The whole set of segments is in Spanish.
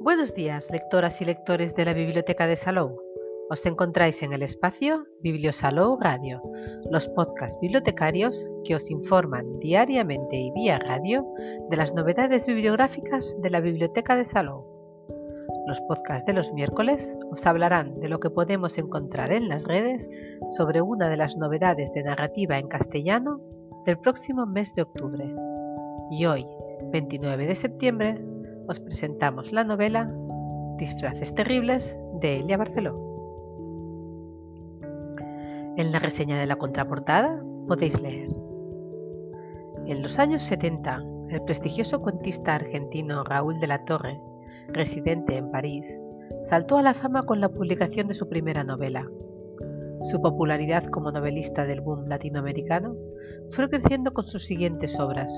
Buenos días, lectoras y lectores de la Biblioteca de Salou. Os encontráis en el espacio Bibliosalou Radio, los podcasts bibliotecarios que os informan diariamente y vía radio de las novedades bibliográficas de la Biblioteca de Salou. Los podcasts de los miércoles os hablarán de lo que podemos encontrar en las redes sobre una de las novedades de narrativa en castellano del próximo mes de octubre. Y hoy, 29 de septiembre, os presentamos la novela Disfraces Terribles de Elia Barceló. En la reseña de la contraportada podéis leer. En los años 70, el prestigioso cuentista argentino Raúl de la Torre, residente en París, saltó a la fama con la publicación de su primera novela. Su popularidad como novelista del boom latinoamericano fue creciendo con sus siguientes obras,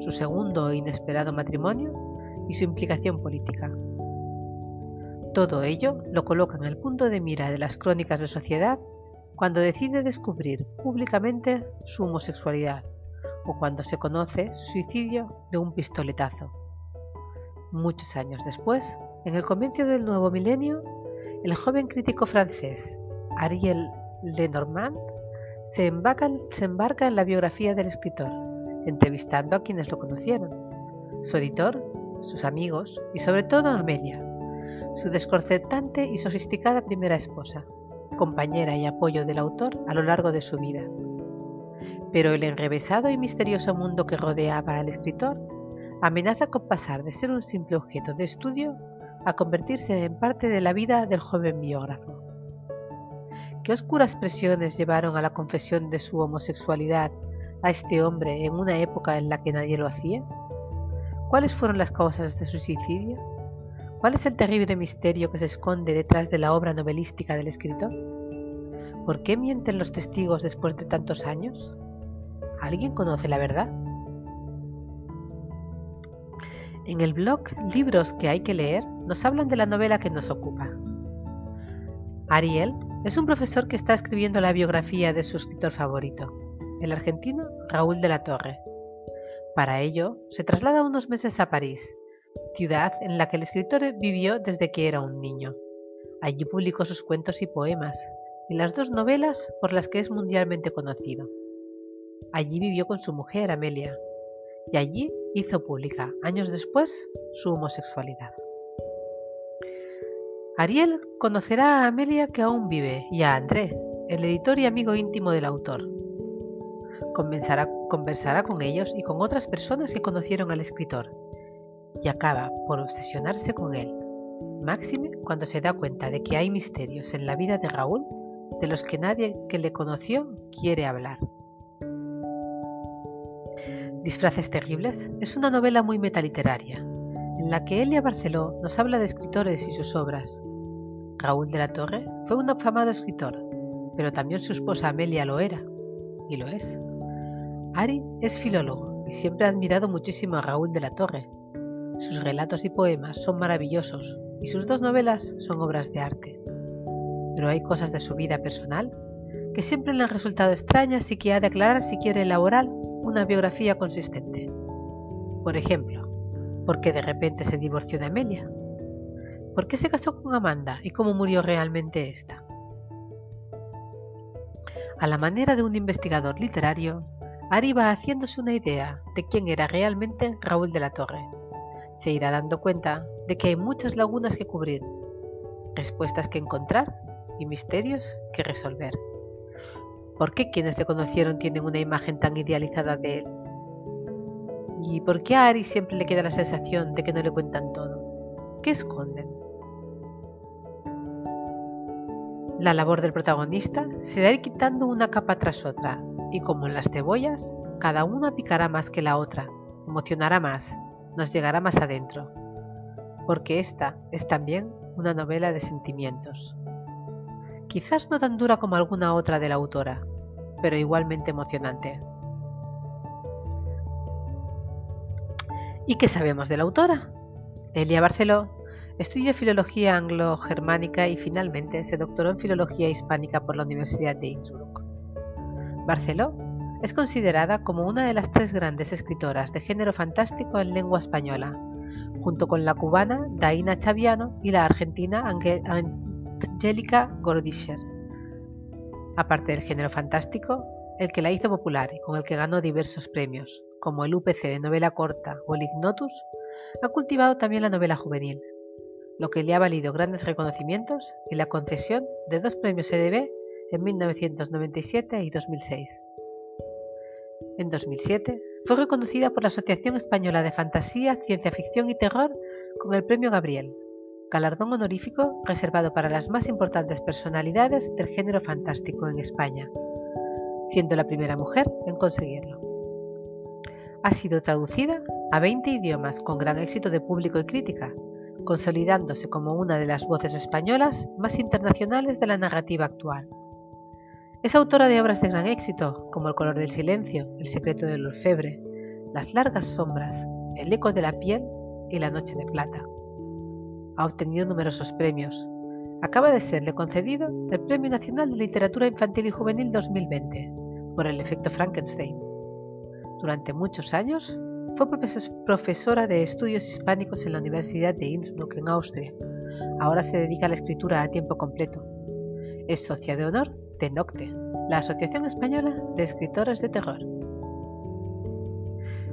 su segundo e inesperado matrimonio y su implicación política. Todo ello lo coloca en el punto de mira de las crónicas de sociedad cuando decide descubrir públicamente su homosexualidad o cuando se conoce su suicidio de un pistoletazo. Muchos años después, en el comienzo del nuevo milenio, el joven crítico francés Ariel Lenormand se se embarca en la biografía del escritor, entrevistando a quienes lo conocieron, su editor sus amigos y sobre todo Amelia, su desconcertante y sofisticada primera esposa, compañera y apoyo del autor a lo largo de su vida. Pero el enrevesado y misterioso mundo que rodeaba al escritor amenaza con pasar de ser un simple objeto de estudio a convertirse en parte de la vida del joven biógrafo. ¿Qué oscuras presiones llevaron a la confesión de su homosexualidad a este hombre en una época en la que nadie lo hacía? ¿Cuáles fueron las causas de su suicidio? ¿Cuál es el terrible misterio que se esconde detrás de la obra novelística del escritor? ¿Por qué mienten los testigos después de tantos años? ¿Alguien conoce la verdad? En el blog Libros que hay que leer nos hablan de la novela que nos ocupa. Ariel es un profesor que está escribiendo la biografía de su escritor favorito, el argentino Raúl de la Torre, para ello, se traslada unos meses a París, ciudad en la que el escritor vivió desde que era un niño. Allí publicó sus cuentos y poemas, y las dos novelas por las que es mundialmente conocido. Allí vivió con su mujer, Amelia, y allí hizo pública, años después, su homosexualidad. Ariel conocerá a Amelia que aún vive y a André, el editor y amigo íntimo del autor, conversará con ellos y con otras personas que conocieron al escritor, y acaba por obsesionarse con él, máxime cuando se da cuenta de que hay misterios en la vida de Raúl de los que nadie que le conoció quiere hablar. Disfraces Terribles es una novela muy metaliteraria, en la que Elia Barceló nos habla de escritores y sus obras. Raúl de la Torre fue un afamado escritor, pero también su esposa Amelia lo era, y lo es. Ari es filólogo y siempre ha admirado muchísimo a Raúl de la Torre. Sus relatos y poemas son maravillosos y sus dos novelas son obras de arte. Pero hay cosas de su vida personal que siempre le han resultado extrañas y que ha de aclarar si quiere elaborar una biografía consistente. Por ejemplo, ¿por qué de repente se divorció de Amelia? ¿Por qué se casó con Amanda y cómo murió realmente esta? A la manera de un investigador literario, Ari va haciéndose una idea de quién era realmente Raúl de la Torre. Se irá dando cuenta de que hay muchas lagunas que cubrir, respuestas que encontrar y misterios que resolver. ¿Por qué quienes le conocieron tienen una imagen tan idealizada de él? ¿Y por qué a Ari siempre le queda la sensación de que no le cuentan todo? ¿Qué esconden? La labor del protagonista será ir quitando una capa tras otra, y como en las cebollas, cada una picará más que la otra, emocionará más, nos llegará más adentro, porque esta es también una novela de sentimientos. Quizás no tan dura como alguna otra de la autora, pero igualmente emocionante. ¿Y qué sabemos de la autora? Elia Barceló estudió filología anglo-germánica y finalmente se doctoró en filología hispánica por la Universidad de Innsbruck. Barceló es considerada como una de las tres grandes escritoras de género fantástico en lengua española, junto con la cubana Daina Chaviano y la argentina Angélica Gordischer. Aparte del género fantástico, el que la hizo popular y con el que ganó diversos premios, como el UPC de novela corta o el Ignotus, ha cultivado también la novela juvenil, lo que le ha valido grandes reconocimientos y la concesión de dos premios EDB en 1997 y 2006. En 2007 fue reconocida por la Asociación Española de Fantasía, Ciencia Ficción y Terror con el Premio Gabriel, galardón honorífico reservado para las más importantes personalidades del género fantástico en España, siendo la primera mujer en conseguirlo. Ha sido traducida a 20 idiomas con gran éxito de público y crítica, consolidándose como una de las voces españolas más internacionales de la narrativa actual. Es autora de obras de gran éxito, como El color del silencio, El secreto del orfebre, Las largas sombras, El eco de la piel y La noche de plata. Ha obtenido numerosos premios. Acaba de serle concedido el Premio Nacional de Literatura Infantil y Juvenil 2020 por el efecto Frankenstein. Durante muchos años fue profesora de estudios hispánicos en la Universidad de Innsbruck en Austria. Ahora se dedica a la escritura a tiempo completo. Es socia de honor de Nocte, la Asociación Española de Escritores de Terror.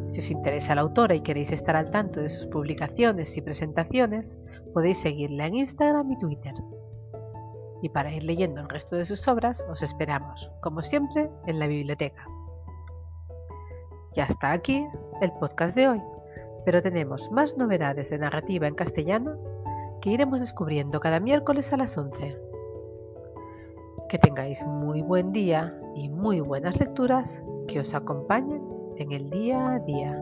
Si os interesa la autora y queréis estar al tanto de sus publicaciones y presentaciones, podéis seguirla en Instagram y Twitter. Y para ir leyendo el resto de sus obras, os esperamos, como siempre, en la biblioteca. Ya está aquí el podcast de hoy, pero tenemos más novedades de narrativa en castellano que iremos descubriendo cada miércoles a las 11. Que tengáis muy buen día y muy buenas lecturas que os acompañen en el día a día.